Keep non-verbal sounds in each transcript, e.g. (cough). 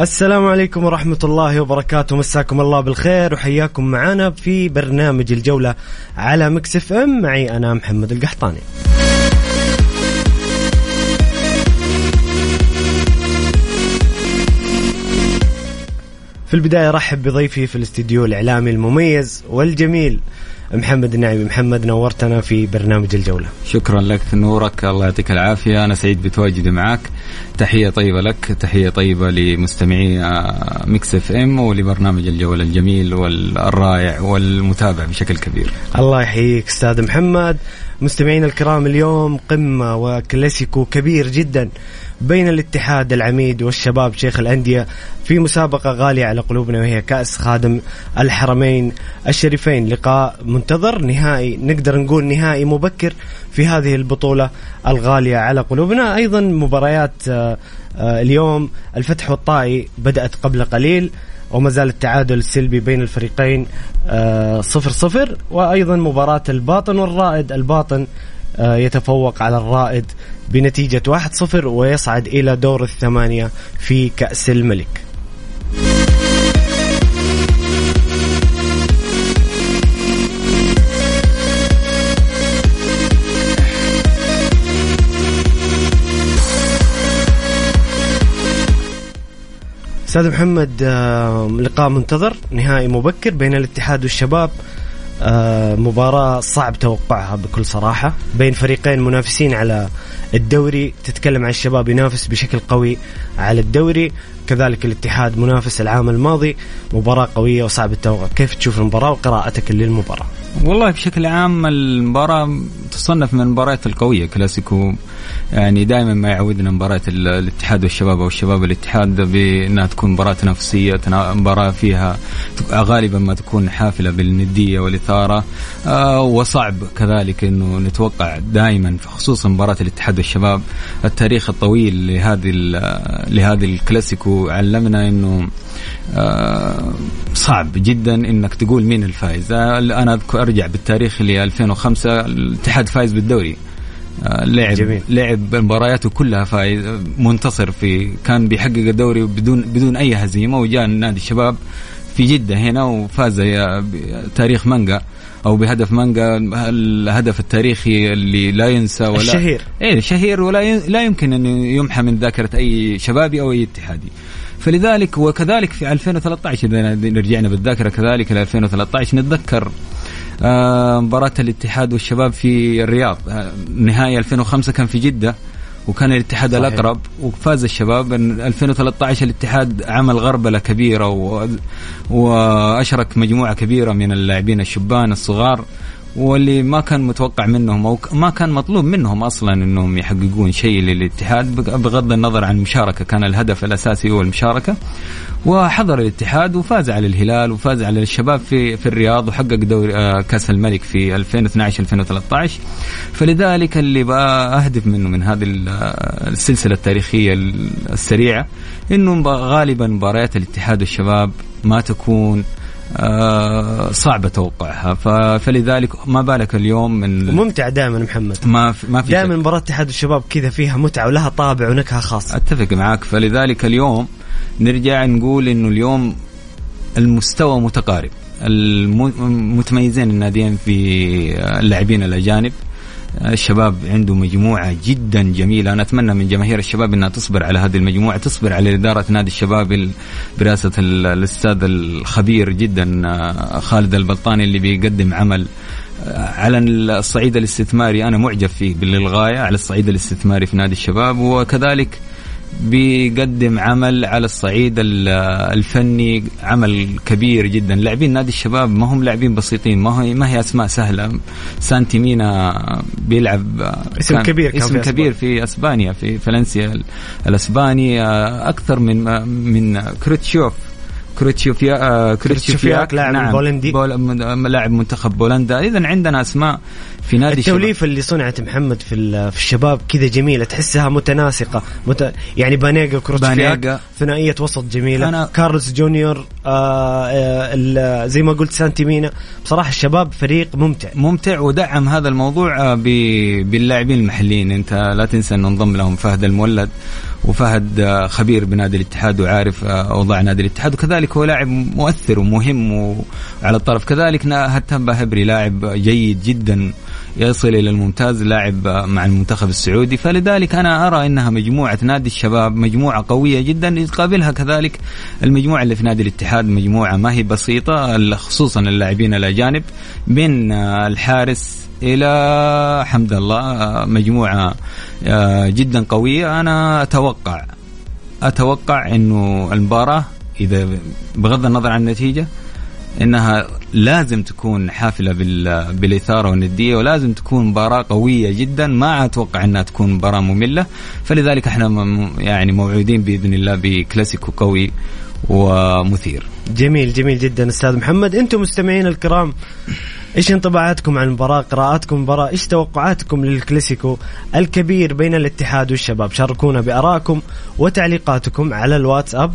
السلام عليكم ورحمة الله وبركاته. مساكم الله بالخير وحياكم معنا في برنامج الجولة على Mix FM. معي أنا محمد القحطاني. في البداية رحب بضيفي في الاستديو الإعلامي المميز والجميل محمد النعيمي محمد نورتنا في برنامج الجولة. شكرا لك نورك. الله يعطيك العافية. أنا سعيد بتواجدي معك تحية طيبة لك. تحية طيبة لمستمعي آه، Mix FM ولبرنامج الجولة الجميل والرائع والمتابع بشكل كبير. الله يحييك أستاذ محمد. مستمعينا الكرام اليوم قمة وكلاسيكو كبير جدا. بين الاتحاد العميد والشباب شيخ الأندية في مسابقة غالية على قلوبنا وهي كأس خادم الحرمين الشريفين. لقاء منتظر نهائي نقدر نقول نهائي مبكر في هذه البطولة الغالية على قلوبنا. أيضا مباريات آه، آه، اليوم الفتح والطائي بدأت قبل قليل وما زال التعادل السلبي بين الفريقين آه، صفر صفر. وأيضا مباراة الباطن والرائد. الباطن يتفوق على الرائد بنتيجة 1-0 ويصعد إلى دور الثمانية في كأس الملك. أستاذ محمد آه، لقاء منتظر نهائي مبكر بين الاتحاد والشباب. مباراة صعب توقعها بكل صراحة. بين فريقين منافسين على الدوري تتكلم عن الشباب ينافس بشكل قوي على الدوري. كذلك الاتحاد منافس العام الماضي. مباراة قوية وصعب التوقع. كيف تشوف المباراة وقراءتك للمباراة؟ والله بشكل عام المباراة تصنف من المباريات القوية كلاسيكو. يعني دائما ما يعودنا مباراة ال- الاتحاد والشباب أو الشباب والاتحاد بأنها تكون مباراة تنافسية تنا- مباراة فيها غالبا ما تكون حافلة بالندية والإثارة. آه وصعب كذلك إنه نتوقع دائما خصوصا مباراة الاتحاد والشباب. التاريخ الطويل لهذه لهذه الكلاسيكو علمنا إنه صعب جدا إنك تقول مين الفائز آه، أنا أذكر أرجع بالتاريخ ل 2005 الاتحاد فايز بالدوري آه، لعب جميل. لعب مبارياته كلها فايز آه، منتصر في كان بيحقق الدوري بدون بدون أي هزيمة وجاء نادي الشباب في جدة هنا وفاز يا- بتاريخ مانجا أو بهدف مانجا الهدف التاريخي اللي لا ينسى ولا الشهير. إيه شهير ولا لا يمكن انه يمحى من ذاكرة أي شبابي أو أي اتحادي فلذلك وكذلك في 2013 إذا رجعنا بالذاكرة كذلك ل 2013 نتذكر آه، مباراة الاتحاد والشباب في الرياض. آه، نهاية 2005 كان في جدة وكان الاتحاد صحيح. الأقرب وفاز الشباب. إن 2013 الاتحاد عمل غربلة كبيرة و... وأشرك مجموعة كبيرة من اللاعبين الشبان الصغار. واللي ما كان متوقع منهم أو ما كان مطلوب منهم أصلا إنهم يحققون شيء للاتحاد. بغ- بغض النظر عن المشاركة كان الهدف الأساسي هو المشاركة. وحضر الاتحاد وفاز على الهلال وفاز على الشباب في في الرياض وحقق دوري آه، كأس الملك في 2012 2013 فلذلك اللي بأهدف منه من هذه آه، السلسلة التاريخية ال- السريعة إنه غالبا مباريات الاتحاد والشباب ما تكون آه، صعبة توقعها. فلذلك ما بالك اليوم من ممتع دائما محمد. ما في ما في دائما شك. مباراة اتحاد الشباب كذا فيها متعة ولها طابع ونكهة خاصة. أتفق معك فلذلك اليوم نرجع نقول إنه اليوم المستوى متقارب. المتميزين الناديين في اللاعبين الأجانب. الشباب عنده مجموعة جدا جميلة. أنا أتمنى من جماهير الشباب أنها تصبر على هذه المجموعة تصبر على إدارة نادي الشباب برئاسة الأستاذ الخبير جدا آه، خالد البلطاني اللي بيقدم عمل آه، على الصعيد الاستثماري. أنا معجب فيه للغاية على الصعيد الاستثماري في نادي الشباب وكذلك بيقدم عمل على الصعيد الفني عمل كبير جدا. لاعبين نادي الشباب ما هم لاعبين بسيطين ما هي ما هي أسماء سهلة. سانتي مينا بيلعب اسم كبير كان اسم في كبير في أسبانيا في فالنسيا الأسباني. أكثر من من كروتشوف. كروتشوفيا آه، كروتشوفياك. لاعب نعم. بولندي بول لاعب منتخب بولندا. اذا عندنا أسماء في نادي التوليفه اللي صنعت محمد في في الشباب كذا جميلة تحسها متناسقة مت... يعني بانيجا كروتشوفياك ثنائية وسط جميلة. أنا... كارلوس جونيور آه آه زي ما قلت سانتيمينا بصراحة الشباب فريق ممتع. ممتع ودعم هذا الموضوع آه، ب... باللاعبين المحليين. انت لا تنسى انه انضم لهم فهد المولد وفهد آه، خبير بنادي الاتحاد وعارف آه، أوضاع نادي الاتحاد. وكذلك هو لاعب مؤثر ومهم وعلى الطرف. كذلك هتم باهبري لاعب جيد جدا. يصل إلى الممتاز لاعب آه، مع المنتخب السعودي. فلذلك أنا أرى إنها مجموعة نادي الشباب مجموعة قوية جدا يقابلها كذلك المجموعة اللي في نادي الاتحاد مجموعة ما هي بسيطة خصوصا اللاعبين الأجانب من الحارس إلى حمد الله مجموعة آه، جدا قوية. أنا أتوقع أتوقع إنه المباراة إذا بغض النظر عن النتيجة إنها لازم تكون حافلة بالإثارة والندية ولازم تكون مباراة قوية جدا. ما أتوقع إنها تكون مباراة مملة. فلذلك إحنا يعني موعودين بإذن الله بكلاسيكو قوي ومثير. جميل جميل جدا أستاذ محمد. أنتم مستمعين الكرام إيش انطباعاتكم عن المباراة؟ قراءاتكم المباراه إيش توقعاتكم للكلاسيكو الكبير بين الاتحاد والشباب؟ شاركونا بارائكم وتعليقاتكم على الواتساب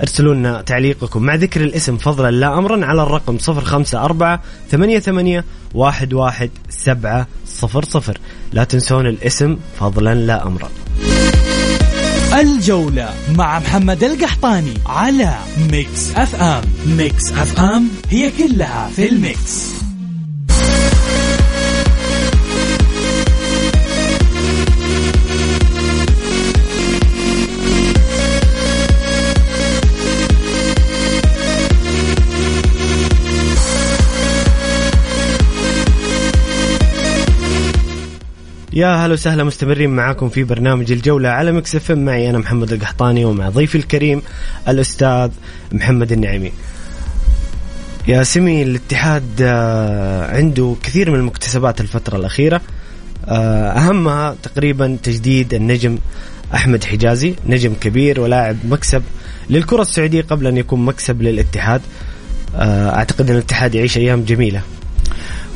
ارسلوا لنا تعليقكم. مع ذكر الاسم فضلا لا أمرا على الرقم 054 88 11700 لا تنسون الاسم فضلا لا أمرا. الجولة مع محمد القحطاني على Mix FM. Mix FM هي كلها في ال Mix. يا هلا وسهلا مستمرين معاكم في برنامج الجولة على Mix FM معي أنا محمد القحطاني ومع ضيفي الكريم الأستاذ محمد النعيمي. يا سمي الاتحاد آه، عنده كثير من المكتسبات الفترة الأخيرة. آه، أهمها تقريبا تجديد النجم أحمد حجازي نجم كبير ولاعب مكسب للكرة السعودية قبل أن يكون مكسب للاتحاد. آه، أعتقد أن الاتحاد يعيش أيام جميلة.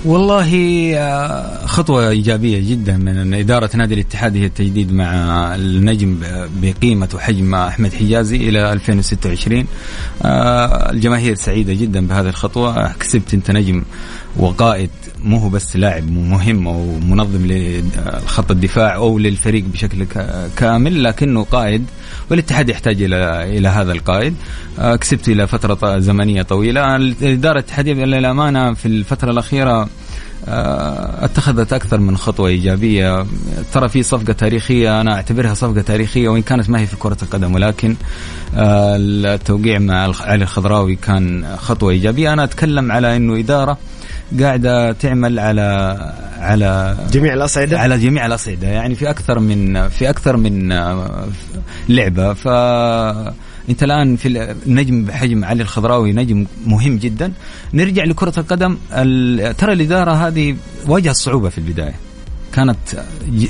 والله آه، خطوة إيجابية جدا من إدارة نادي الاتحاد هي التجديد مع النجم بقيمة وحجم أحمد حجازي إلى 2026 آه، الجماهير سعيدة جدا بهذه الخطوة. كسبت أنت نجم وقائد مو هو بس لاعب مهم أو منظم لخط الدفاع أو للفريق بشكل كامل لكنه قائد والاتحاد يحتاج إلى إلى هذا القائد. آه، كسبت إلى فترة زمنية طويلة. الإدارة الاتحادية للامانه في الفترة الأخيرة آه، اتخذت أكثر من خطوة إيجابية. ترى في صفقة تاريخية أنا أعتبرها صفقة تاريخية وإن كانت ما هي في كرة القدم ولكن آه، التوقيع مع علي الخضراوي كان خطوة إيجابية. أنا أتكلم على إنه إدارة قاعدة تعمل على على جميع الأصعدة؟ على جميع الأصعدة. يعني في أكثر من في أكثر من لعبة. ف انت الآن في النجم بحجم علي الخضراوي نجم مهم جدا. نرجع لكرة القدم. ترى الإدارة هذه واجهت صعوبة في البداية. كانت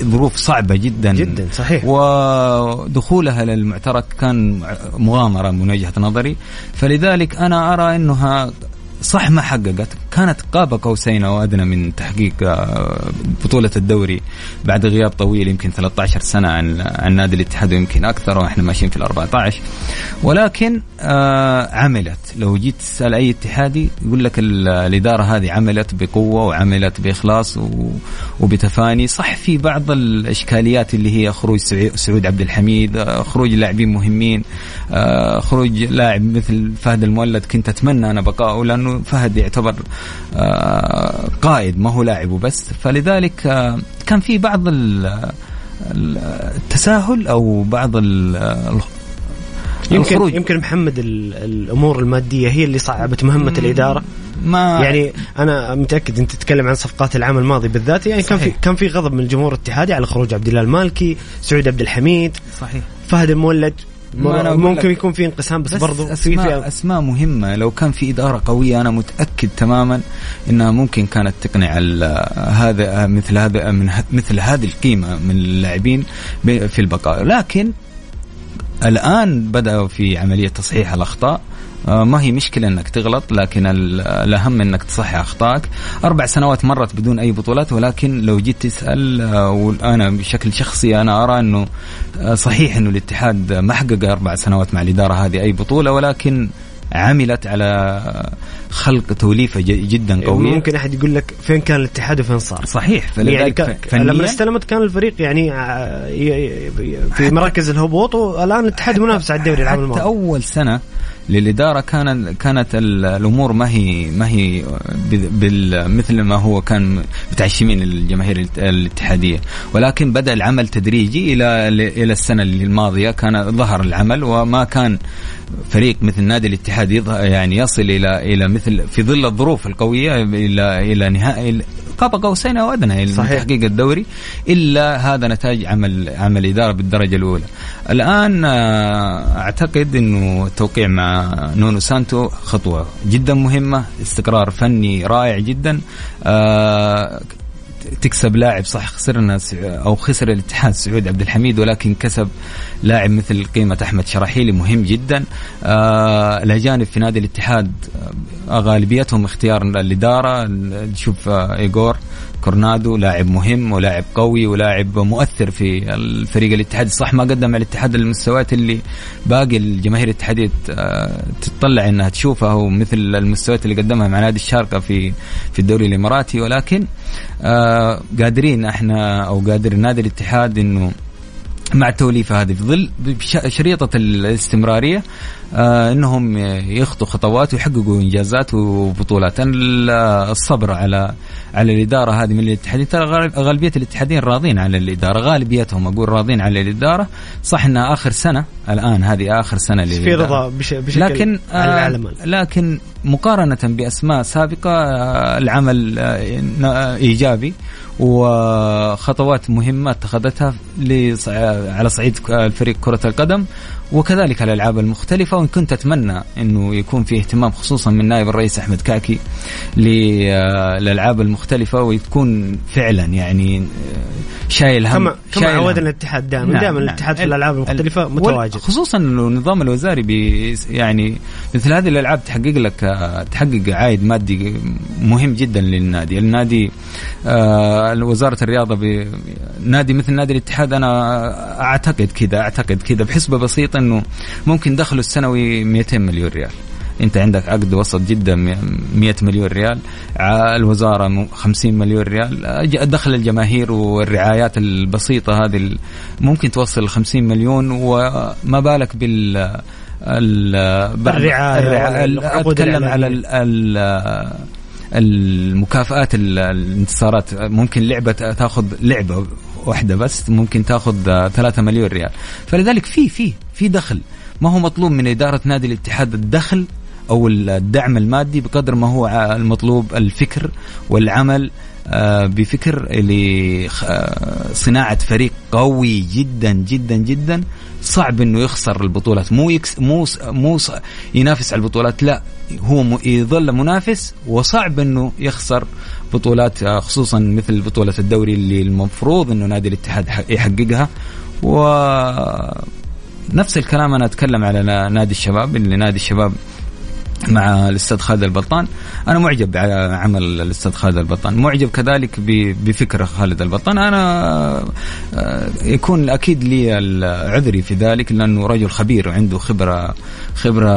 ظروف صعبة جدا. جدا صحيح. ودخولها للمعترك كان مغامرة من وجهة نظري. فلذلك أنا أرى أنها صح ما حققت. كانت قاب قوسين أو أدنى من تحقيق آه، بطولة الدوري بعد غياب طويل يمكن 13 سنة عن عن نادي الاتحاد ويمكن أكثر وإحنا ماشيين في ال 14 ولكن آه عملت. لو جيت تسأل أي اتحادي يقول لك الإدارة هذه عملت بقوة وعملت بإخلاص وبتفاني. صح في بعض الإشكاليات اللي هي خروج سعود عبد الحميد آه خروج لاعبين مهمين خروج لاعب مثل فهد المولد. كنت أتمنى أنا بقائه لأنه لأنه فهد يعتبر آه، قائد ما هو لاعب وبس. فلذلك آه، كان في بعض التساهل أو بعض يمكن الخروج. يمكن محمد الأمور المادية هي اللي صعبت مهمة الإدارة. ما يعني أنا متأكد أنت تتكلم عن صفقات العام الماضي بالذات. يعني صحيح. كان في كان في غضب من الجمهور الاتحادي على خروج عبد الله المالكي سعود عبد الحميد صحيح. فهد المولد. ممكن يكون في انقسام بس, بس برضو أسماء, في, في أسماء مهمة. لو كان في إدارة قوية أنا متأكد تماما إنها ممكن كانت تقنع هذا مثل هذا من مثل هذه القيمة من اللاعبين في البقاء. لكن الآن بدأوا في عملية تصحيح الأخطاء. ما هي مشكلة إنك تغلط لكن الأهم إنك تصحح أخطائك. أربع سنوات مرت بدون أي بطولات ولكن لو جيت تسأل آه، وأنا بشكل شخصي أنا أرى إنه آه، صحيح إنه الاتحاد ما حقق أربع سنوات مع الإدارة هذه أي بطولة ولكن عملت على خلق توليفة جدا إيه، قوية. ممكن أحد يقول لك فين كان الاتحاد وفين صار؟ صحيح فلذلك يعني لما استلمت كان الفريق يعني في مراكز الهبوط والآن الاتحاد منافس على الدوري العام الماضي أول سنة للإدارة كان كانت الأمور ما هي ما هي مثل ما هو كان متعشمين الجماهير الاتحادية. ولكن بدأ العمل تدريجي إلى إلى السنة الماضية. كان ظهر العمل وما كان فريق مثل نادي الاتحاد يعني يصل إلى إلى مثل في ظل الظروف القوية إلى إلى نهائي قاب قوسين أو ادنى صحيح. تحقيق الدوري إلا هذا نتاج عمل عمل إدارة بالدرجة الأولى. الآن آه، أعتقد إنه التوقيع مع نونو سانتو خطوة جدا مهمة، استقرار فني رائع جدا. آه، تكسب لاعب صح خسرنا أو خسر الاتحاد سعود عبد الحميد ولكن كسب لاعب مثل قيمة أحمد شراحيلي مهم جدا. آه الأجانب في نادي الاتحاد آه غالبيتهم اختيار الاداره نشوف آه ايجور كورنادو لاعب مهم ولاعب قوي ولاعب مؤثر في الفريق الاتحادي صح ما قدم على الاتحاد المستويات اللي باقي الجماهير الاتحادية آه، تطلع إنها تشوفها ومثل المستويات اللي قدمها مع نادي الشارقة في في الدوري الإماراتي. ولكن آه قادرين إحنا أو قادر نادي الاتحاد إنه مع التوليفه هذه في ظل شريطة الاستمرارية آه إنهم يخطوا خطوات ويحققوا إنجازات وبطولات. الصبر على على الإدارة هذه من الاتحادين. ترى غالبية الاتحادين راضين على الإدارة غالبيتهم أقول راضين على الإدارة. صح انها آخر سنة الآن هذه آخر سنة في رضا بشكل لكن على العالم آه لكن مقارنة بأسماء سابقة آه العمل آه إيجابي وخطوات مهمة اتخذتها على صعيد الفريق كرة القدم. وكذلك الألعاب المختلفة وإن كنت أتمنى إنه يكون في اهتمام خصوصا من نائب الرئيس أحمد كاكي للالعاب المختلفة ويكون فعلا يعني شايل هم كما كما عودنا الاتحاد دائما. نعم دائما الاتحاد في الألعاب المختلفة متواجد. خصوصا إنه النظام الوزاري بي يعني مثل هذه الألعاب تحقق لك تحقق عائد مادي مهم جدا للنادي. النادي آه وزارة الرياضة نادي مثل نادي الاتحاد أنا أعتقد كذا أعتقد كذا بحسبة بسيطة إنه ممكن دخله السنوي 200 مليون ريال. أنت عندك عقد وسط جدا 100 مليون ريال. الوزارة 50 مليون ريال. دخل الجماهير والرعايات البسيطة هذه ممكن توصل 50 مليون وما بالك بال الرعاية أتكلم على ال المكافآت الانتصارات. ممكن لعبة تاخذ لعبة واحدة بس ممكن تاخذ 3 مليون ريال. فلذلك في في في دخل. ما هو مطلوب من إدارة نادي الاتحاد الدخل أو الدعم المادي بقدر ما هو المطلوب الفكر والعمل آه، بفكر لصناعه فريق قوي جدا جدا جدا. صعب إنه يخسر البطولات. مو يكس مو مو ينافس على البطولات. لا. هو يظل منافس وصعب إنه يخسر بطولات آه، خصوصا مثل بطولة الدوري اللي المفروض إنه نادي الاتحاد يحققها. و نفس الكلام أنا أتكلم على نادي الشباب اللي نادي الشباب مع الأستاذ خالد البطان. أنا معجب بعمل الأستاذ خالد البطان. معجب كذلك بفكر خالد البطان. أنا آه، يكون أكيد لي عذري في ذلك لأنه رجل خبير وعنده خبرة خبرة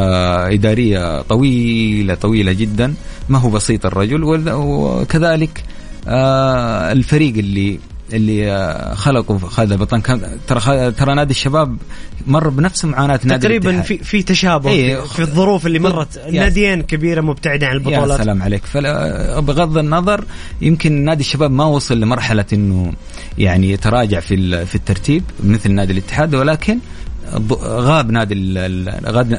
إدارية طويلة طويلة جدا. ما هو بسيط الرجل. وكذلك آه، الفريق اللي اللي آه، خلقوا هذا البطن. كان ترى ترى نادي الشباب مر بنفس معاناة نادي تقريبا الاتحاد. في في تشابه إيه، في, الظروف اللي مرت. يا ناديين كبيرة مبتعده عن يا البطولات. سلام عليك. فلا بغض النظر يمكن نادي الشباب ما وصل لمرحلة إنه يعني يتراجع في في الترتيب مثل نادي الاتحاد ولكن غاب نادي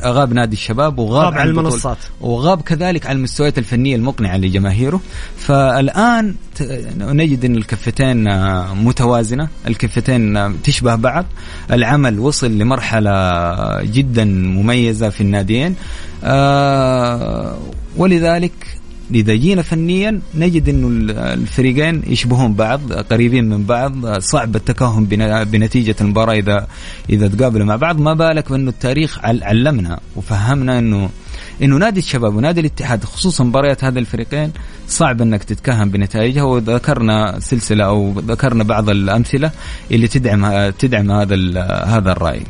غاب نادي الشباب وغاب غاب البطولة. المنصات. وغاب كذلك على المستويات الفنية المقنعة لجماهيره فالآن نجد إن الكفتين آه، متوازنة الكفتين آه، تشبه بعض العمل وصل لمرحلة جدا مميزة في الناديين آه، ولذلك إذا جينا فنيا نجد إنه ال- الفريقين يشبهون بعض قريبين من بعض. صعب التكهن بن- بنتيجة المباراة إذا إذا تقابلوا مع بعض. ما بالك بأنه التاريخ عل- علمنا وفهمنا إنه إنه نادي الشباب ونادي الاتحاد خصوصا مباريات هذا الفريقين صعب إنك تتكهن بنتائجها. وذكرنا سلسلة أو ذكرنا بعض الأمثلة اللي تدعم تدعم هذا هذا الرأي.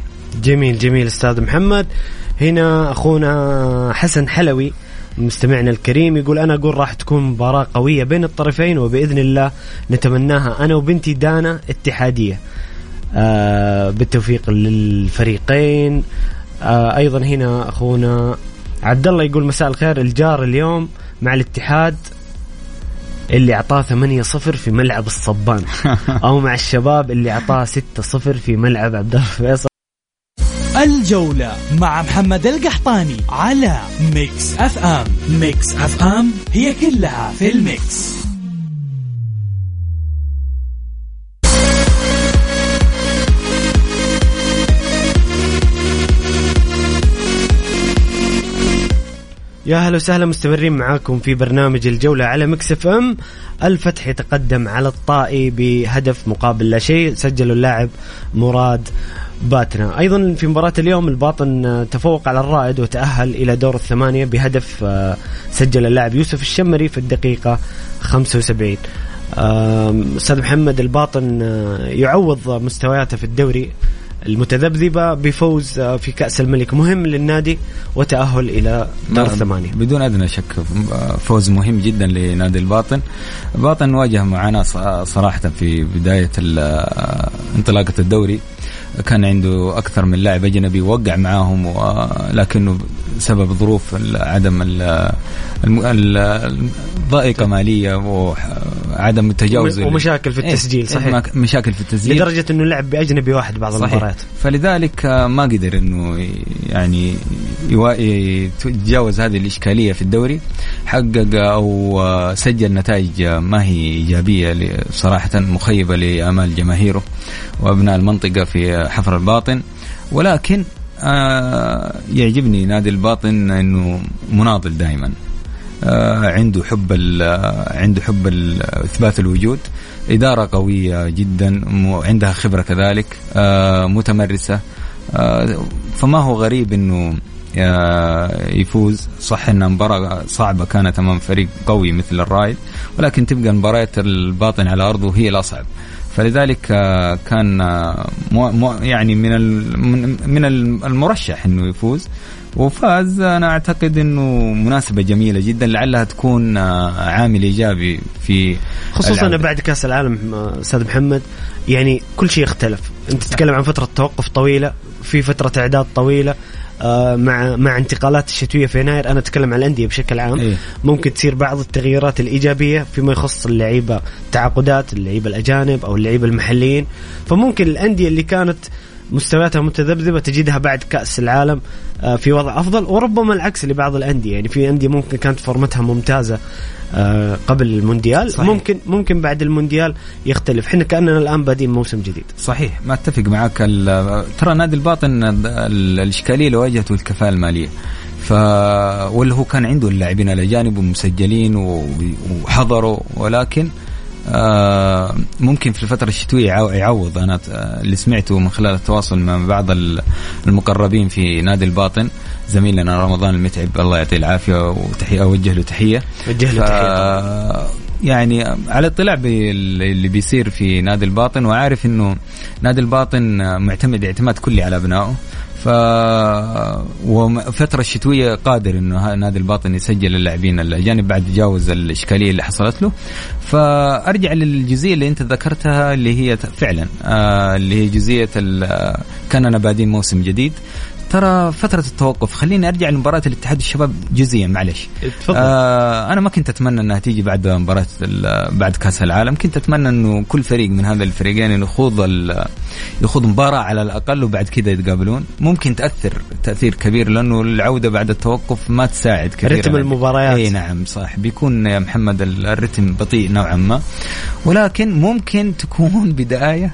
جميل جميل أستاذ محمد. هنا أخونا حسن حلوي مستمعنا الكريم يقول أنا أقول راح تكون مباراة قوية بين الطرفين وبإذن الله نتمناها أنا وبنتي دانا اتحادية. آه بالتوفيق للفريقين. آه أيضا هنا أخونا عبد الله يقول مساء الخير الجار اليوم مع الاتحاد اللي أعطاه 8 0 في ملعب الصبان. (laughs) أو مع الشباب اللي أعطاه 6 0 في ملعب عبد الله فيصل. الجولة مع محمد القحطاني على Mix FM. Mix FM هي كلها في ال Mix. يا هلا وسهلا مستمرين معاكم في برنامج الجولة على Mix FM. الفتح يتقدم على الطائي بهدف مقابل لا شيء. سجله اللاعب مراد باتنا. أيضا في مباراة اليوم الباطن آه، تفوق على الرائد وتأهل إلى دور الثمانية بهدف آه، سجل اللاعب يوسف الشمري في الدقيقة 75 آم، أستاذ محمد الباطن آه، يعوض مستوياته في الدوري المتذبذبة بفوز في كأس الملك. مهم للنادي وتأهل إلى دور ما- الثمانية. بدون أدنى شك فوز مهم جدا لنادي الباطن. الباطن واجه معاناة ص- صراحة في بداية ال- انطلاقة الدوري. كان عنده أكثر من لاعب أجنبي وقع معاهم ولكنه بسبب ظروف عدم ال- الم- ال- الضائقة مالية وعدم التجاوز ومشاكل في إيه، التسجيل، إيه، صحيح. مشاكل في التسجيل. لدرجة أنه لعب بأجنبي واحد بعض صحيح. المباريات. فلذلك آه، ما قدر إنه يعني يتجاوز هذه الإشكالية في الدوري. حقق أو آه، سجل نتائج آه، ما هي إيجابية صراحة مخيبة لآمال جماهيره وأبناء المنطقة في حفر الباطن ولكن آه، يعجبني نادي الباطن إنه مناضل دائما. آه، عنده حب آه، عنده حب ال- إثبات الوجود. إدارة قوية جدا عندها خبرة كذلك آه، متمرسة. آه، فما هو غريب إنه آه، يفوز. صح انها مباراة صعبة كانت أمام فريق قوي مثل الرايد ولكن تبقى مباريات الباطن على أرضه هي الأصعب. فلذلك آه، كان آه، مو مو يعني من من- المرشح إنه يفوز. وفاز. أنا أعتقد إنه مناسبة جميلة جدا لعلها تكون آه، عامل إيجابي في خصوصا العودة. بعد كأس العالم أستاذ محمد. يعني كل شيء يختلف. أنت تتكلم عن فترة توقف طويلة في فترة إعداد طويلة. آه، مع مع انتقالات الشتوية في يناير أنا أتكلم عن الأندية بشكل عام إيه. ممكن تصير بعض التغييرات الإيجابية فيما يخص اللعيبة تعاقدات اللعيبة الأجانب أو اللعيبة المحليين فممكن الأندية اللي كانت مستوياتها متذبذبة تجدها بعد كأس العالم آه، في وضع أفضل وربما العكس لبعض الأندية. يعني في أندية ممكن كانت فورمتها ممتازة آه، قبل المونديال صحيح. ممكن ممكن بعد المونديال يختلف. إحنا كأننا الآن بادين موسم جديد. صحيح ما أتفق معك. ترى نادي الباطن ال- الإشكالية اللي واجهته الكفاءة المالية. ف واللي هو كان عنده اللاعبين الاجانب ومسجلين وحضروا ولكن ممكن في الفترة الشتوية يعو- يعوض. أنا اللي سمعته من خلال التواصل مع بعض ال- المقربين في نادي الباطن زميلنا رمضان المتعب الله يعطيه العافية وتحية أوجه له تحية. وجه له تحية. يعني على اطلاع باللي بيصير في نادي الباطن وعارف إنه نادي الباطن معتمد اعتماد كلي على أبنائه. ف وفترة الشتوية قادر إنه نادي الباطن يسجل اللاعبين الأجانب بعد تجاوز الإشكالية اللي حصلت له. فأرجع للجزئية اللي أنت ذكرتها اللي هي فعلا آه اللي هي جزئية كاننا بادين موسم جديد. ترى فترة التوقف. خليني أرجع لمباراة الاتحاد الشباب جزئيا معلش تفضل. آه أنا ما كنت أتمنى إنها تيجي بعد مباراة بعد كأس العالم. كنت أتمنى إنه كل فريق من هذا الفريقين يخوض يخوض مباراة على الأقل وبعد كذا يتقابلون. ممكن تأثر تأثير كبير لأنه العودة بعد التوقف ما تساعد كثير رتم المباريات. إي نعم صح. بيكون يا محمد الرتم بطيء نوعا ما. ولكن ممكن تكون بداية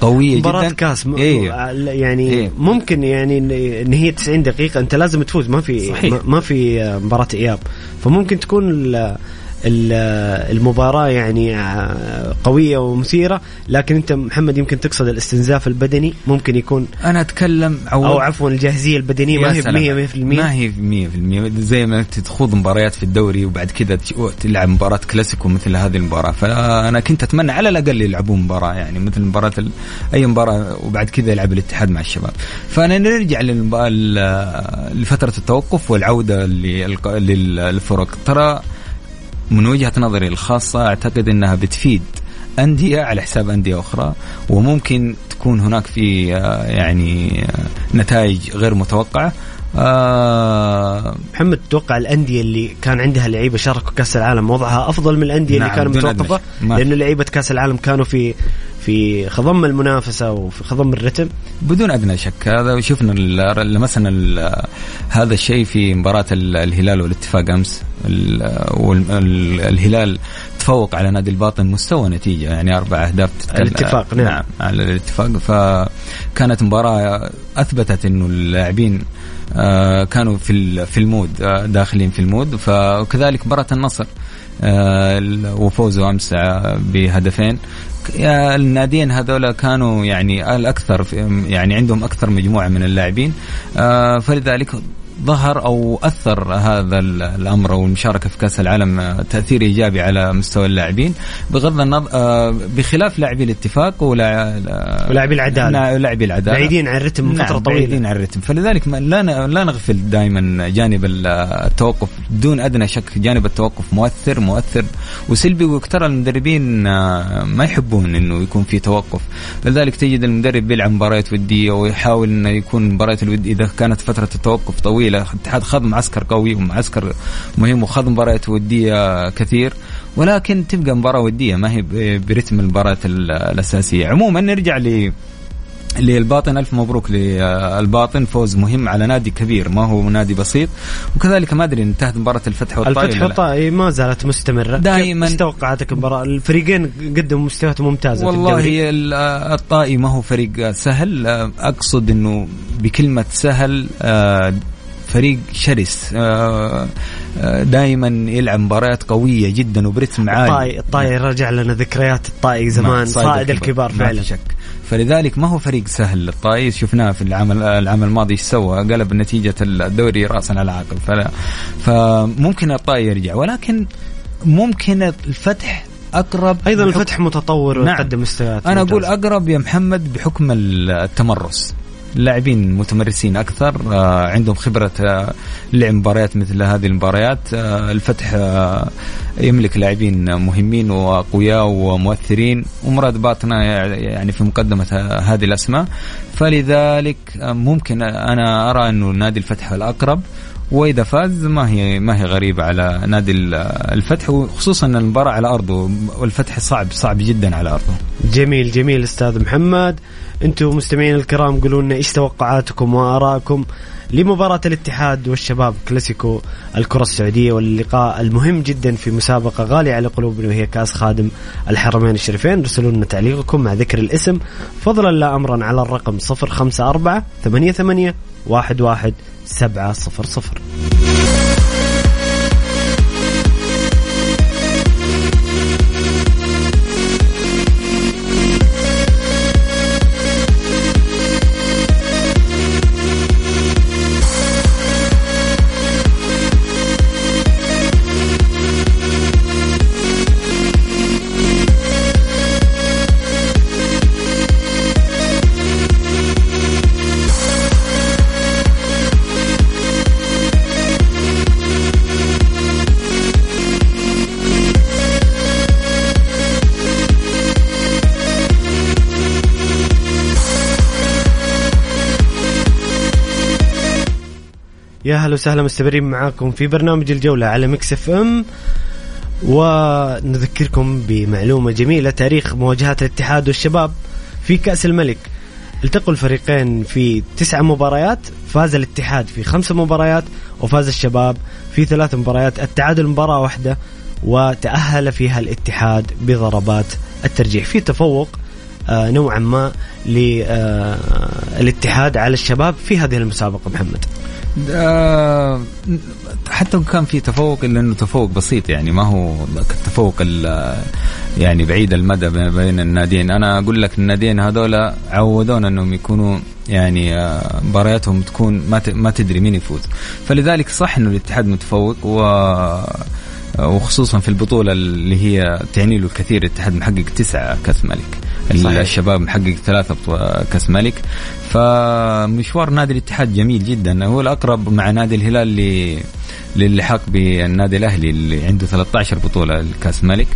قوية مباراة جدا كاس م... إيه. يعني إيه. ممكن يعني ان هي 90 دقيقة أنت لازم تفوز ما في صحيح. ما- في مباراة إياب فممكن تكون ال- المباراة يعني آه، قوية ومثيرة لكن أنت محمد يمكن تقصد الاستنزاف البدني ممكن يكون أنا أتكلم أو عفوا الجاهزية البدنية ما هي سلام. 100% ما هي 100% زي ما أنت تخوض مباريات في الدوري وبعد كذا تلعب مباراة كلاسيكو مثل هذه المباراة. فأنا كنت أتمنى على الأقل يلعبون مباراة يعني مثل مباراة أي مباراة وبعد كذا يلعب الاتحاد مع الشباب. فأنا نرجع لفترة التوقف والعودة للفرق. ترى من وجهة نظري الخاصة أعتقد إنها بتفيد أندية على حساب أندية أخرى وممكن تكون هناك في آه، يعني آه، نتائج غير متوقعة. آه محمد تتوقع الأندية اللي كان عندها لعيبة شاركوا كأس العالم وضعها أفضل من الأندية نعم، اللي أدنى متوقفة؟ لأنه لعيبة كأس العالم كانوا في في خضم المنافسة وفي خضم الرتم. بدون أدنى شك هذا شفنا لمسنا هذا الشيء في مباراة ال- الهلال والاتفاق أمس. والهلال تفوق على نادي الباطن مستوى نتيجة يعني أربع أهداف الاتفاق، نعم. نعم على الاتفاق. فكانت مباراة أثبتت إنه اللاعبين آه، كانوا في في ال mood آه، داخلين في ال mood. ف- وكذلك مباراة النصر. ال- وفوزه أمس آه، بهدفين الناديين هذول كانوا يعني الأكثر يعني عندهم أكثر مجموعة من اللاعبين. آه، فلذلك ظهر أو أثر هذا ال- الأمر أو المشاركه في كأس العالم آه، تأثير إيجابي على مستوى اللاعبين بغض النظر آه، بخلاف لاعبي الاتفاق ولا ولاعبي العدالة. لاعبي العدالة. بعيدين عن الرتم من نعم فترة بعيدين طويله عن الرتم. فلذلك لا لا نغفل دائما جانب ال- التوقف دون أدنى شك جانب التوقف. مؤثر مؤثر وسلبي وترى المدربين آه، ما يحبون إنه يكون في توقف. لذلك تجد المدرب بيلعب مباريات ودية ويحاول إنه يكون مباريات الود إذا كانت فترة التوقف طويلة. الاتحاد خذ معسكر قوي ومعسكر مهم وخذ مباريات ودية كثير. ولكن تبقى مباراة ودية ما هي برتم المباريات ال- الأساسية. عموما نرجع ل للباطن. ألف مبروك للباطن. فوز مهم على نادي كبير ما هو نادي بسيط. وكذلك ما أدري انتهت مباراة الفتح والطائي الفتح. والطائي ما زالت مستمرة. دائماً. كيف توقعاتك المباراة؟ الفريقين قدموا مستويات ممتازة في والله ال- الطائي ما هو فريق سهل. أقصد إنه بكلمة سهل آه، فريق شرس دائما يلعب مباريات قوية جدا وبرتم عالي. الطائي الطائي رجع لنا ذكريات الطائي زمان صائد الكبار. ما فعلا. في شك. فلذلك ما هو فريق سهل. الطائي شفناه في العام العام الماضي إيش سوى؟ قلب نتيجة الدوري راسا على عقب فلا فممكن الطائي يرجع ولكن ممكن الفتح أقرب أيضا الفتح متطور نعم. ويقدم مستويات أنا أقول. أقرب يا محمد بحكم التمرس. لاعبين متمرسين أكثر آه، عندهم خبرة آه، لعب مباريات مثل هذه المباريات. آه، الفتح يملك لاعبين مهمين وأقوياء ومؤثرين ومراد باطنة يعني في مقدمة هذه الأسماء. فلذلك ممكن أنا أرى انه نادي الفتح الأقرب. وإذا فاز ما هي ما هي غريبة على نادي ال- الفتح وخصوصا المباراة على أرضه والفتح صعب صعب جدا على أرضه. جميل جميل أستاذ محمد. أنتم مستمعين الكرام قولوا لنا إيش توقعاتكم وآرائكم لمباراة الاتحاد والشباب كلاسيكو الكرة السعودية واللقاء المهم جدا في مسابقة غالية على قلوبنا وهي كأس خادم الحرمين الشريفين. ارسلوا لنا تعليقكم مع ذكر الاسم. فضلا لا امرا على الرقم 054 88 11 700 يا هلا وسهلا مستمرين معاكم في برنامج الجولة على Mix FM. ونذكركم بمعلومة جميلة تاريخ مواجهات الاتحاد والشباب في كأس الملك. التقوا الفريقين في تسع مباريات فاز الاتحاد في خمس مباريات وفاز الشباب في ثلاث مباريات. التعادل مباراة واحدة وتأهل فيها الاتحاد بضربات الترجيح. في تفوق آه، نوعا ما للاتحاد على الشباب في هذه المسابقة محمد. آه، حتى كان في تفوق إلا إنه تفوق بسيط يعني ما هو التفوق يعني بعيد المدى بين الناديين. أنا أقول لك الناديين هذول عودونا إنهم يكونوا يعني آه، مبارياتهم تكون ما ما تدري مين يفوز. فلذلك صح إنه الاتحاد متفوق و وخصوصا في البطولة اللي هي تعني له الكثير الاتحاد محقق تسعة كأس ملك. صحيح. الشباب محقق ثلاثة كأس ملك. فمشوار نادي الاتحاد جميل جدا. هو الأقرب مع نادي الهلال اللي للحاق بالنادي الأهلي اللي عنده 13 بطولة لكاس ملك.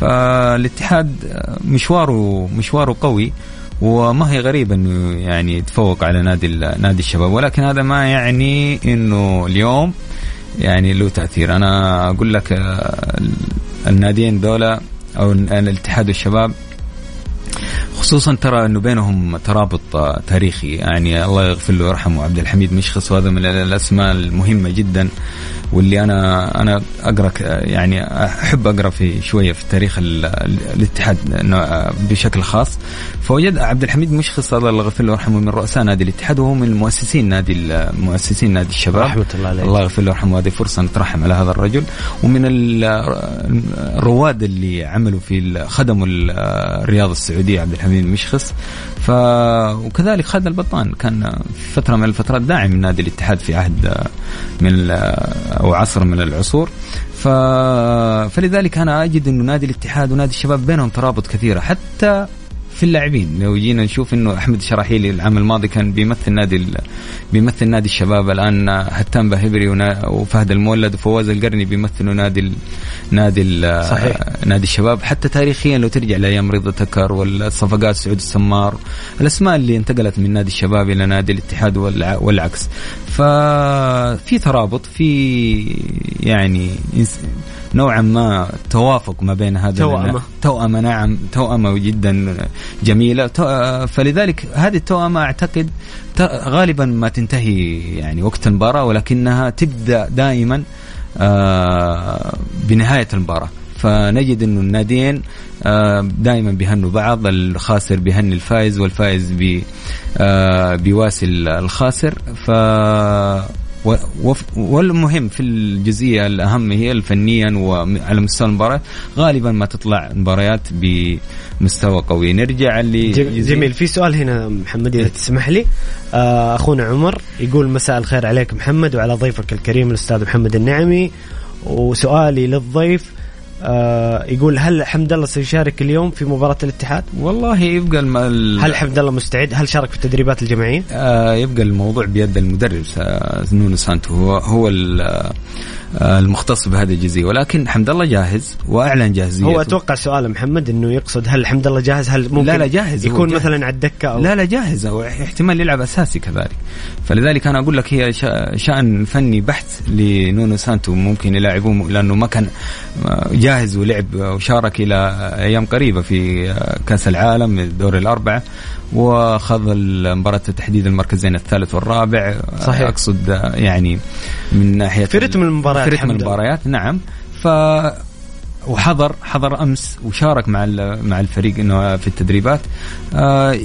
فالاتحاد مشواره مشواره قوي وما هي غريبة إنه يعني يتفوق على نادي نادي الشباب. ولكن هذا ما يعني إنه اليوم يعني له تأثير. أنا أقول لك الناديين دولة أو الاتحاد والشباب خصوصا ترى إنه بينهم ترابط تاريخي. يعني الله يغفر له ويرحمه عبد الحميد مشخص وهذا من الأسماء المهمة جدا. واللي أنا أنا أقرأ يعني أحب أقرأ في شوية في تاريخ الاتحاد بشكل خاص. فوجد عبد الحميد مشخص الله يغفر له ويرحمه من رؤساء نادي الاتحاد وهو من مؤسسين نادي مؤسسين نادي الشباب. رحمة الله عليه الله يغفر له ويرحمه هذه فرصة نترحم على هذا الرجل. ومن الرواد اللي عملوا في خدموا الرياضه السعودية عبد الحميد مشخص. ف وكذلك خالد البطان كان فترة من الفترات داعم نادي الاتحاد في عهد من أو عصر من العصور. ف... فلذلك أنا أجد إنه نادي الاتحاد ونادي الشباب بينهم ترابط كثيرة. حتى في اللاعبين. لو جينا نشوف إنه أحمد شراحيلي العام الماضي كان بيمثل نادي ال... بيمثل نادي الشباب. الآن هتان بهبري ونا... وفهد المولد وفواز القرني بيمثلوا نادي ال... نادي ال... صحيح. نادي الشباب. حتى تاريخيا لو ترجع لأيام رضا تكر والصفقات سعود السمار الأسماء اللي انتقلت من نادي الشباب إلى نادي الاتحاد والع... والعكس. ففي ترابط في يعني نوعا ما توافق ما بين هذا توأمة. توأمة نعم توأمة جدا جميلة. فلذلك هذه التوأمة أعتقد غالبا ما تنتهي يعني وقت المباراة ولكنها تبدأ دائما آه، بنهاية المباراة. فنجد انه الناديين آه، دائما بيهنوا بعض الخاسر بيهني الفائز والفائز بي آه، بيواسي الخاسر. ف والمهم في الجزئية الأهم هي فنيا وعلى مستوى المباراة غالبا ما تطلع مباريات بمستوى قوي. نرجع اللي جميل. في سؤال هنا محمد إذا تسمح لي. آه، أخونا عمر يقول مساء الخير عليك محمد وعلى ضيفك الكريم الأستاذ محمد النعمي. وسؤالي للضيف آه يقول هل حمد الله سيشارك اليوم في مباراة الاتحاد؟ والله يبقى الم... هل حمد الله مستعد؟ هل شارك في التدريبات الجماعية؟ آه يبقى الموضوع بيد المدرب نونو سانتو هو هو آه، المختص بهذه الجزئية. ولكن حمد الله جاهز وأعلن جاهزيته هو أتوقع سؤال محمد إنه يقصد هل حمد الله جاهز؟ هل ممكن لا لا جاهز. يكون جاهز. مثلا على الدكة أو لا لا جاهز. أو احتمال يلعب أساسي كذلك. فلذلك أنا أقول لك هي شأن فني بحت لنونو سانتو. ممكن يلاعبوه لأنه ما كان آه، جاهز ولعب وشارك إلى أيام قريبة في آه، كأس العالم الدور الأربعة. وخذ مباراة تحديد المركزين الثالث والرابع. صحيح. أقصد يعني من ناحية في رتم المباريات في رتم المباريات نعم. ف وحضر حضر أمس وشارك مع مع الفريق إنه في التدريبات. آه،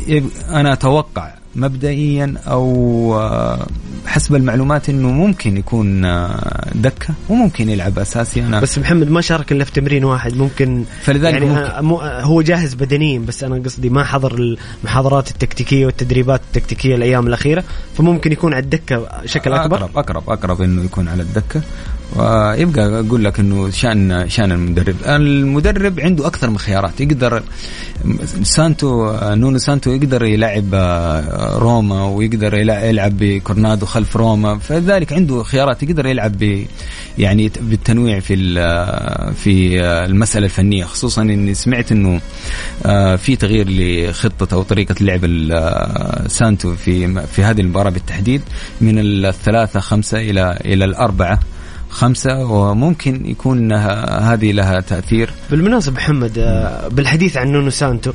أنا أتوقع مبدئيا أو آه، حسب المعلومات إنه ممكن يكون آه، دكة وممكن يلعب أساسي. أنا بس محمد ما شارك إلا في تمرين واحد ممكن فلذلك يعني ممكن. هو جاهز بدنيا بس أنا قصدي ما حضر المحاضرات التكتيكية والتدريبات التكتيكية الأيام الأخيرة فممكن يكون على الدكة بشكل أكبر. اقرب أقرب أقرب إنه يكون على الدكة. ويبقى أقول لك إنه شان شأن المدرب، المدرب عنده أكثر من خيارات. يقدر سانتو نونو سانتو يقدر يلعب روما ويقدر يلعب بكورونادو خلف روما. فذلك عنده خيارات. يقدر يلعب ب يعني بالتنويع في في المسألة الفنية. خصوصا إني سمعت إنه في تغيير لخطة أو طريقة لعب سانتو في في هذه المباراة بالتحديد من الثلاثة خمسة إلى إلى الأربعة. خمسة وممكن يكون هذه لها تأثير. بالمناسبة محمد آه، بالحديث عن نونو سانتو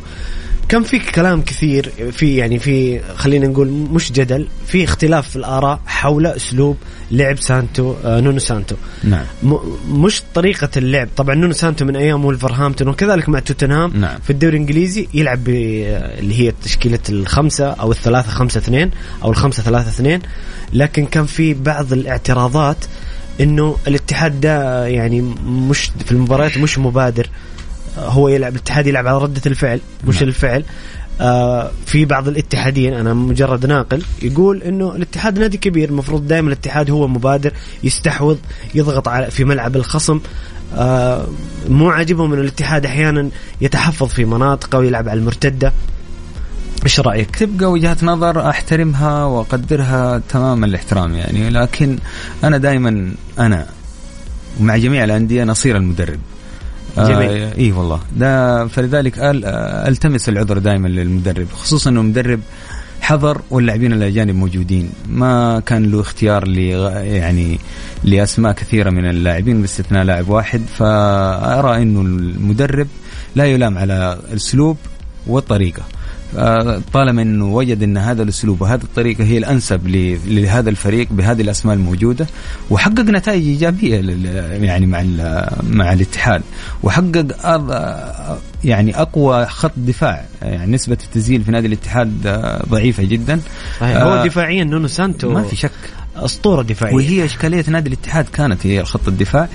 كان في كلام كثير في يعني في خلينا نقول مش جدل في اختلاف في الآراء حول أسلوب لعب سانتو آه نونو سانتو. نعم. مش طريقة اللعب. طبعا نونو سانتو من أيام ولفرهامبتون وكذلك مع توتنهام نعم. في الدوري الإنجليزي يلعب اللي هي تشكيلة الخمسة أو الثلاثة خمسة اثنين أو الخمسة ثلاثة اثنين. لكن كان في بعض الاعتراضات إنه الاتحاد ده يعني مش في المباريات مش مبادر. هو يلعب الاتحاد يلعب على ردة الفعل مش نعم. الفعل. آه في بعض الاتحاديين أنا مجرد ناقل يقول إنه الاتحاد نادي كبير المفروض دائما الاتحاد هو مبادر يستحوذ يضغط على في ملعب الخصم. آه مو عاجبهم انه الاتحاد أحيانا يتحفظ في مناطقة ويلعب على المرتدة. إيش رأيك؟ تبقى وجهه نظر أحترمها وأقدرها تمام الاحترام يعني. لكن أنا دائما أنا ومع جميع الأندية نصير المدرب. جميل. آه اي والله. ده فلذلك ألتمس العذر دائما للمدرب خصوصا إنه مدرب حضر واللاعبين الأجانب موجودين. ما كان له اختيار ل يعني لأسماء كثيرة من اللاعبين باستثناء لاعب واحد. فأرى إنه المدرب لا يلام على الأسلوب والطريقة. طالما إنه وجد إن هذا الأسلوب وهذه الطريقة هي الأنسب لهذا الفريق بهذه الأسماء الموجودة وحقق نتائج إيجابية يعني مع مع الاتحاد وحقق يعني أقوى خط دفاع يعني نسبة التسجيل في نادي الاتحاد ضعيفة جدا. صحيح. هو آه دفاعيا نونو سانتو ما في شك. أسطورة دفاعية. وهي إشكالية نادي الاتحاد كانت هي خط الدفاع.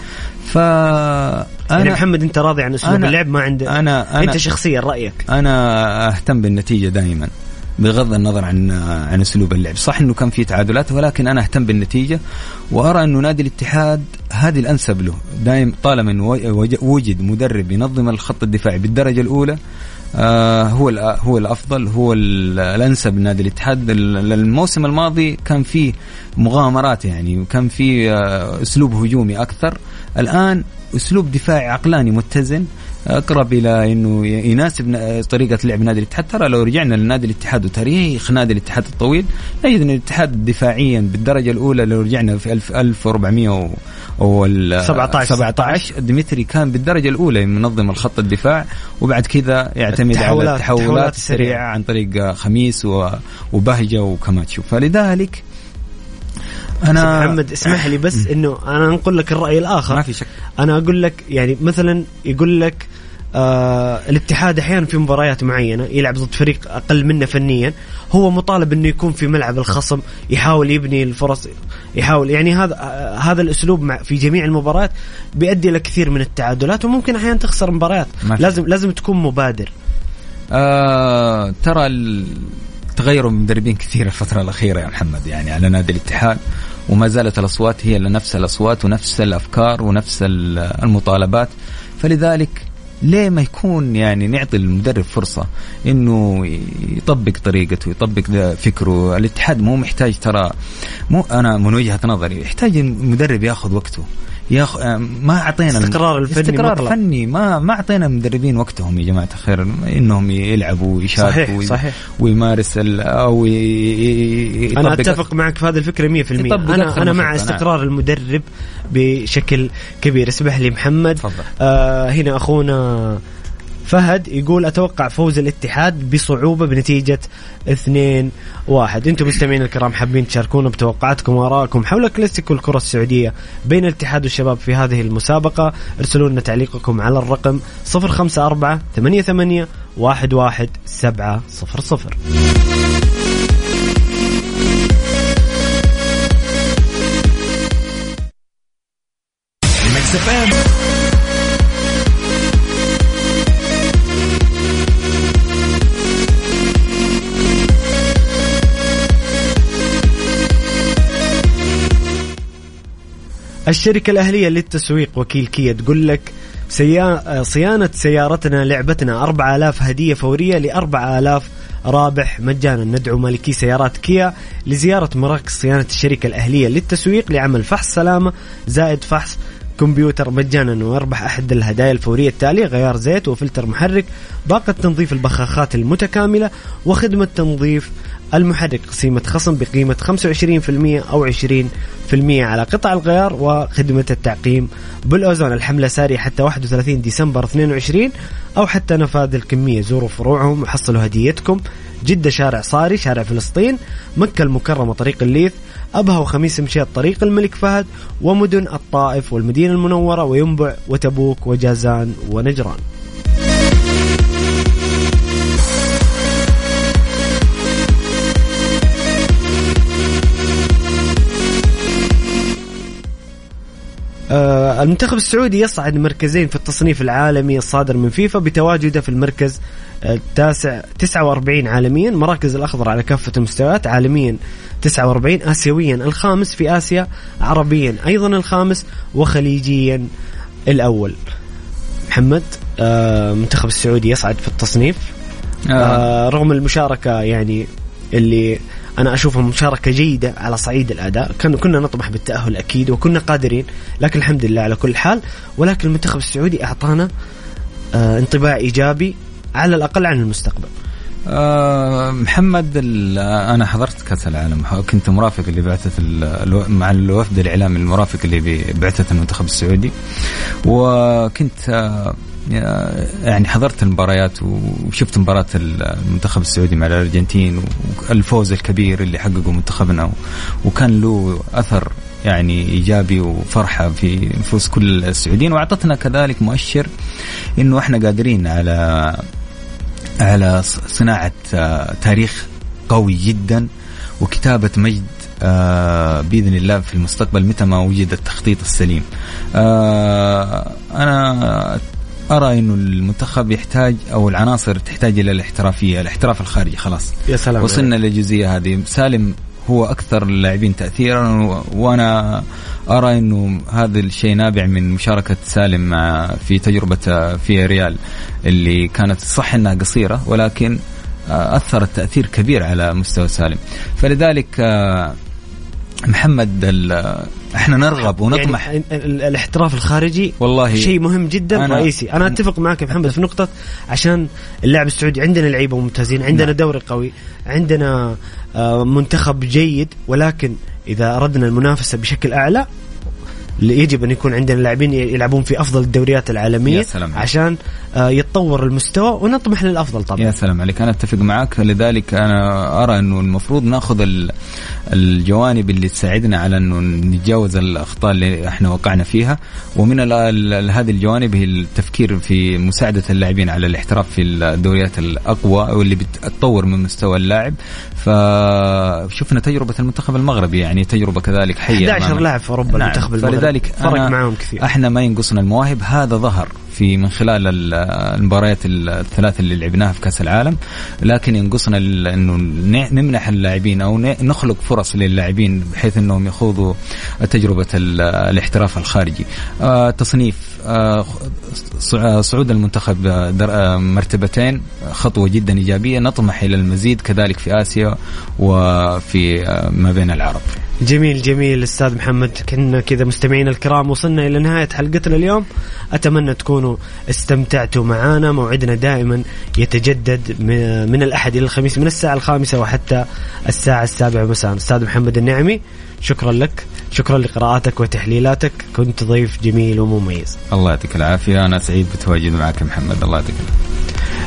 ف أنا يعني محمد أنت راضي عن أسلوب اللعب؟ ما عندك. أنا, أنا أنت شخصيا رأيك؟ أنا أهتم بالنتيجة دائما بغض النظر عن عن أسلوب اللعب، صح إنه كان في تعادلات ولكن أنا أهتم بالنتيجة وأرى إنه نادي الاتحاد هذه الأنسب له، دائما طالما وجد مدرب ينظم الخط الدفاعي بالدرجة الأولى هو هو الأفضل هو الأنسب لنادي الاتحاد. الموسم الماضي كان فيه مغامرات يعني وكان فيه آه أسلوب هجومي أكثر. الآن أسلوب دفاعي عقلاني متزن. أقرب إلى إنه يناسب طريقة لعب نادي الاتحاد. ترى لو رجعنا لنادي الاتحاد وتاريخ نادي الاتحاد الطويل نجد ان الاتحاد دفاعيا بالدرجة الأولى لو رجعنا في 1400 وال 17 17 ديمتري كان بالدرجة الأولى منظم الخط الدفاع وبعد كذا يعتمد على التحولات السريعة. عن طريق خميس وبهجة وكماتشو فلذلك أنا محمد اسمح لي بس إنه أنا أنقل لك الرأي الآخر. ما في شك. أنا أقول لك يعني مثلا يقول لك آه الاتحاد أحيانا في مباريات معينة يلعب ضد فريق أقل منه فنيا هو مطالب إنه يكون في ملعب الخصم يحاول يبني الفرص يحاول يعني هذا آه هذا الأسلوب مع في جميع المباريات بيؤدي إلى كثير من التعادلات وممكن أحيانا تخسر مباريات. لازم لازم تكون مبادر. آه ترى تغيروا مدربين كثير الفترة الأخيرة يا محمد. يعني على نادي الاتحاد وما زالت الأصوات هي نفس الأصوات ونفس الأفكار ونفس المطالبات. فلذلك ليه ما يكون يعني نعطي المدرب فرصة إنه يطبق طريقته يطبق فكره؟ الاتحاد مو محتاج ترى مو أنا من وجهة نظري يحتاج المدرب ياخذ وقته. ياخ ما أعطينا استقرار الفني استقرار مطلق. فني. ما ما أعطينا المدربين وقتهم يا جماعة الخير. إنهم يلعبوا ويشاركوا صحيح صحيح. ويمارس أو أنا أتفق معك في هذه الفكرة 100% أنا أنا مع استقرار المدرب بشكل كبير. اسمح لي محمد. آه هنا أخونا فهد يقول أتوقع فوز الاتحاد بصعوبة بنتيجة 2 1 أنتم مستمعين الكرام حابين تشاركونا بتوقعاتكم وآرائكم حول كلاسيكو الكرة السعودية بين الاتحاد والشباب في هذه المسابقة. ارسلوا لنا تعليقكم على الرقم 054 88 11 الشركة الأهلية للتسويق وكيل كيا تقول لك سيا... صيانة سيارتنا لعبتنا 4000 هدية فورية ل 4000 رابح مجانا. ندعو مالكي سيارات كيا لزيارة مراكز صيانة الشركة الأهلية للتسويق لعمل فحص سلامة زائد فحص كمبيوتر مجانا. ويربح أحد الهدايا الفورية التالية غيار زيت وفلتر محرك باقة تنظيف البخاخات المتكاملة وخدمة تنظيف المحرك قسيمة خصم بقيمة 25% أو 20% على قطع الغيار وخدمة التعقيم بالأوزون. الحملة سارية حتى 31 ديسمبر 22 أو حتى نفاذ الكمية. زوروا فروعهم وحصلوا هديتكم. جدة شارع صاري شارع فلسطين مكة المكرمة طريق الليث. أبها وخميس مشيط طريق الملك فهد ومدن الطائف والمدينة المنورة وينبع وتبوك وجازان ونجران. المنتخب السعودي يصعد مركزين في التصنيف العالمي الصادر من فيفا بتواجده في المركز التاسع 49 عالميا مراكز الأخضر على كافة المستويات عالميا 49 آسيويا الخامس في آسيا عربيا أيضا الخامس وخليجيا الأول محمد آه منتخب السعودي يصعد في التصنيف آه. آه رغم المشاركة يعني اللي أنا أشوفها مشاركة جيدة على صعيد الأداء. كان كنا نطمح بالتأهل أكيد وكنا قادرين لكن الحمد لله على كل حال. ولكن المنتخب السعودي أعطانا آه انطباع إيجابي على الأقل عن المستقبل. أه محمد أنا حضرت كأس العالم. كنت مرافق لبعثه مع الوفد الإعلامي المرافق اللي ببعثه المنتخب السعودي. وكنت أه يعني حضرت المباريات وشفت مباراة المنتخب السعودي مع الأرجنتين والفوز الكبير اللي حققه منتخبنا وكان له أثر يعني إيجابي وفرحة في نفوس كل السعوديين وأعطتنا كذلك مؤشر إنه إحنا قادرين على على صناعة آه، تاريخ قوي جدا وكتابة مجد آه بإذن الله في المستقبل متى ما وجد التخطيط السليم. آه أنا أرى إنه المنتخب يحتاج أو العناصر تحتاج إلى الاحترافية، الاحتراف الخارجي خلاص. يا سلام وصلنا للجزئية هذه، سالم هو أكثر اللاعبين تاثيرا وأنا أرى إنه هذا الشيء نابع من مشاركة سالم مع في تجربة في ريال اللي كانت صح إنها قصيرة ولكن أثرت تأثير كبير على مستوى سالم. فلذلك محمد إحنا نرغب ونطمح. يعني الاحتراف الخارجي والله شيء مهم جدا أنا رئيسي. أنا أتفق معك يا محمد في نقطة عشان اللاعب السعودي عندنا لعيبة ممتازين عندنا نعم. دوري قوي عندنا آه، منتخب جيد ولكن إذا أردنا المنافسة بشكل أعلى يجب أن يكون عندنا لاعبين يلعبون في أفضل الدوريات العالمية عشان آه، يتطور المستوى ونطمح للأفضل طبعا. يا سلام عليك. أنا أتفق معك لذلك أنا أرى أنه المفروض نأخذ الجوانب اللي تساعدنا على أنه نتجاوز الأخطاء اللي إحنا وقعنا فيها. ومن هذه الجوانب هي التفكير في مساعدة اللاعبين على الاحتراف في الدوريات الأقوى واللي بتطور من مستوى اللاعب. فشفنا تجربة المنتخب المغربي يعني تجربة كذلك حية 11 لاعب في أوروبا نعم. المنتخب المغربي. فلذلك فرق معاهم كثير. إحنا ما ينقصنا المواهب. هذا ظهر في من خلال المباريات الثلاث اللي لعبناها في كأس العالم. لكن ينقصنا إنه نمنح اللاعبين أو نخلق فرص للاعبين بحيث إنهم يخوضوا تجربة الاحتراف الخارجي. آه، تصنيف صعود المنتخب آه، مرتبتين خطوة جدا إيجابية نطمح إلى المزيد كذلك في آسيا وفي ما بين العرب. جميل جميل أستاذ محمد. كنا كذا مستمعين الكرام وصلنا إلى نهاية حلقتنا اليوم. أتمنى تكونوا استمتعتوا معنا موعدنا دائما يتجدد من الأحد إلى الخميس من الساعة الخامسة وحتى الساعة السابعة مساء. أستاذ محمد النعمي شكرا لك. شكرا لقراءاتك وتحليلاتك. كنت ضيف جميل ومميز. الله يعطيك العافية. أنا سعيد بتواجد معك محمد. الله يعطيك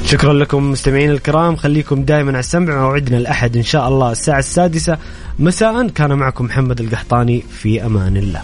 شكرا لكم مستمعين الكرام. خليكم دائما على السمع. موعدنا الأحد إن شاء الله الساعة السادسة. مساء. كان معكم محمد القحطاني. في أمان الله.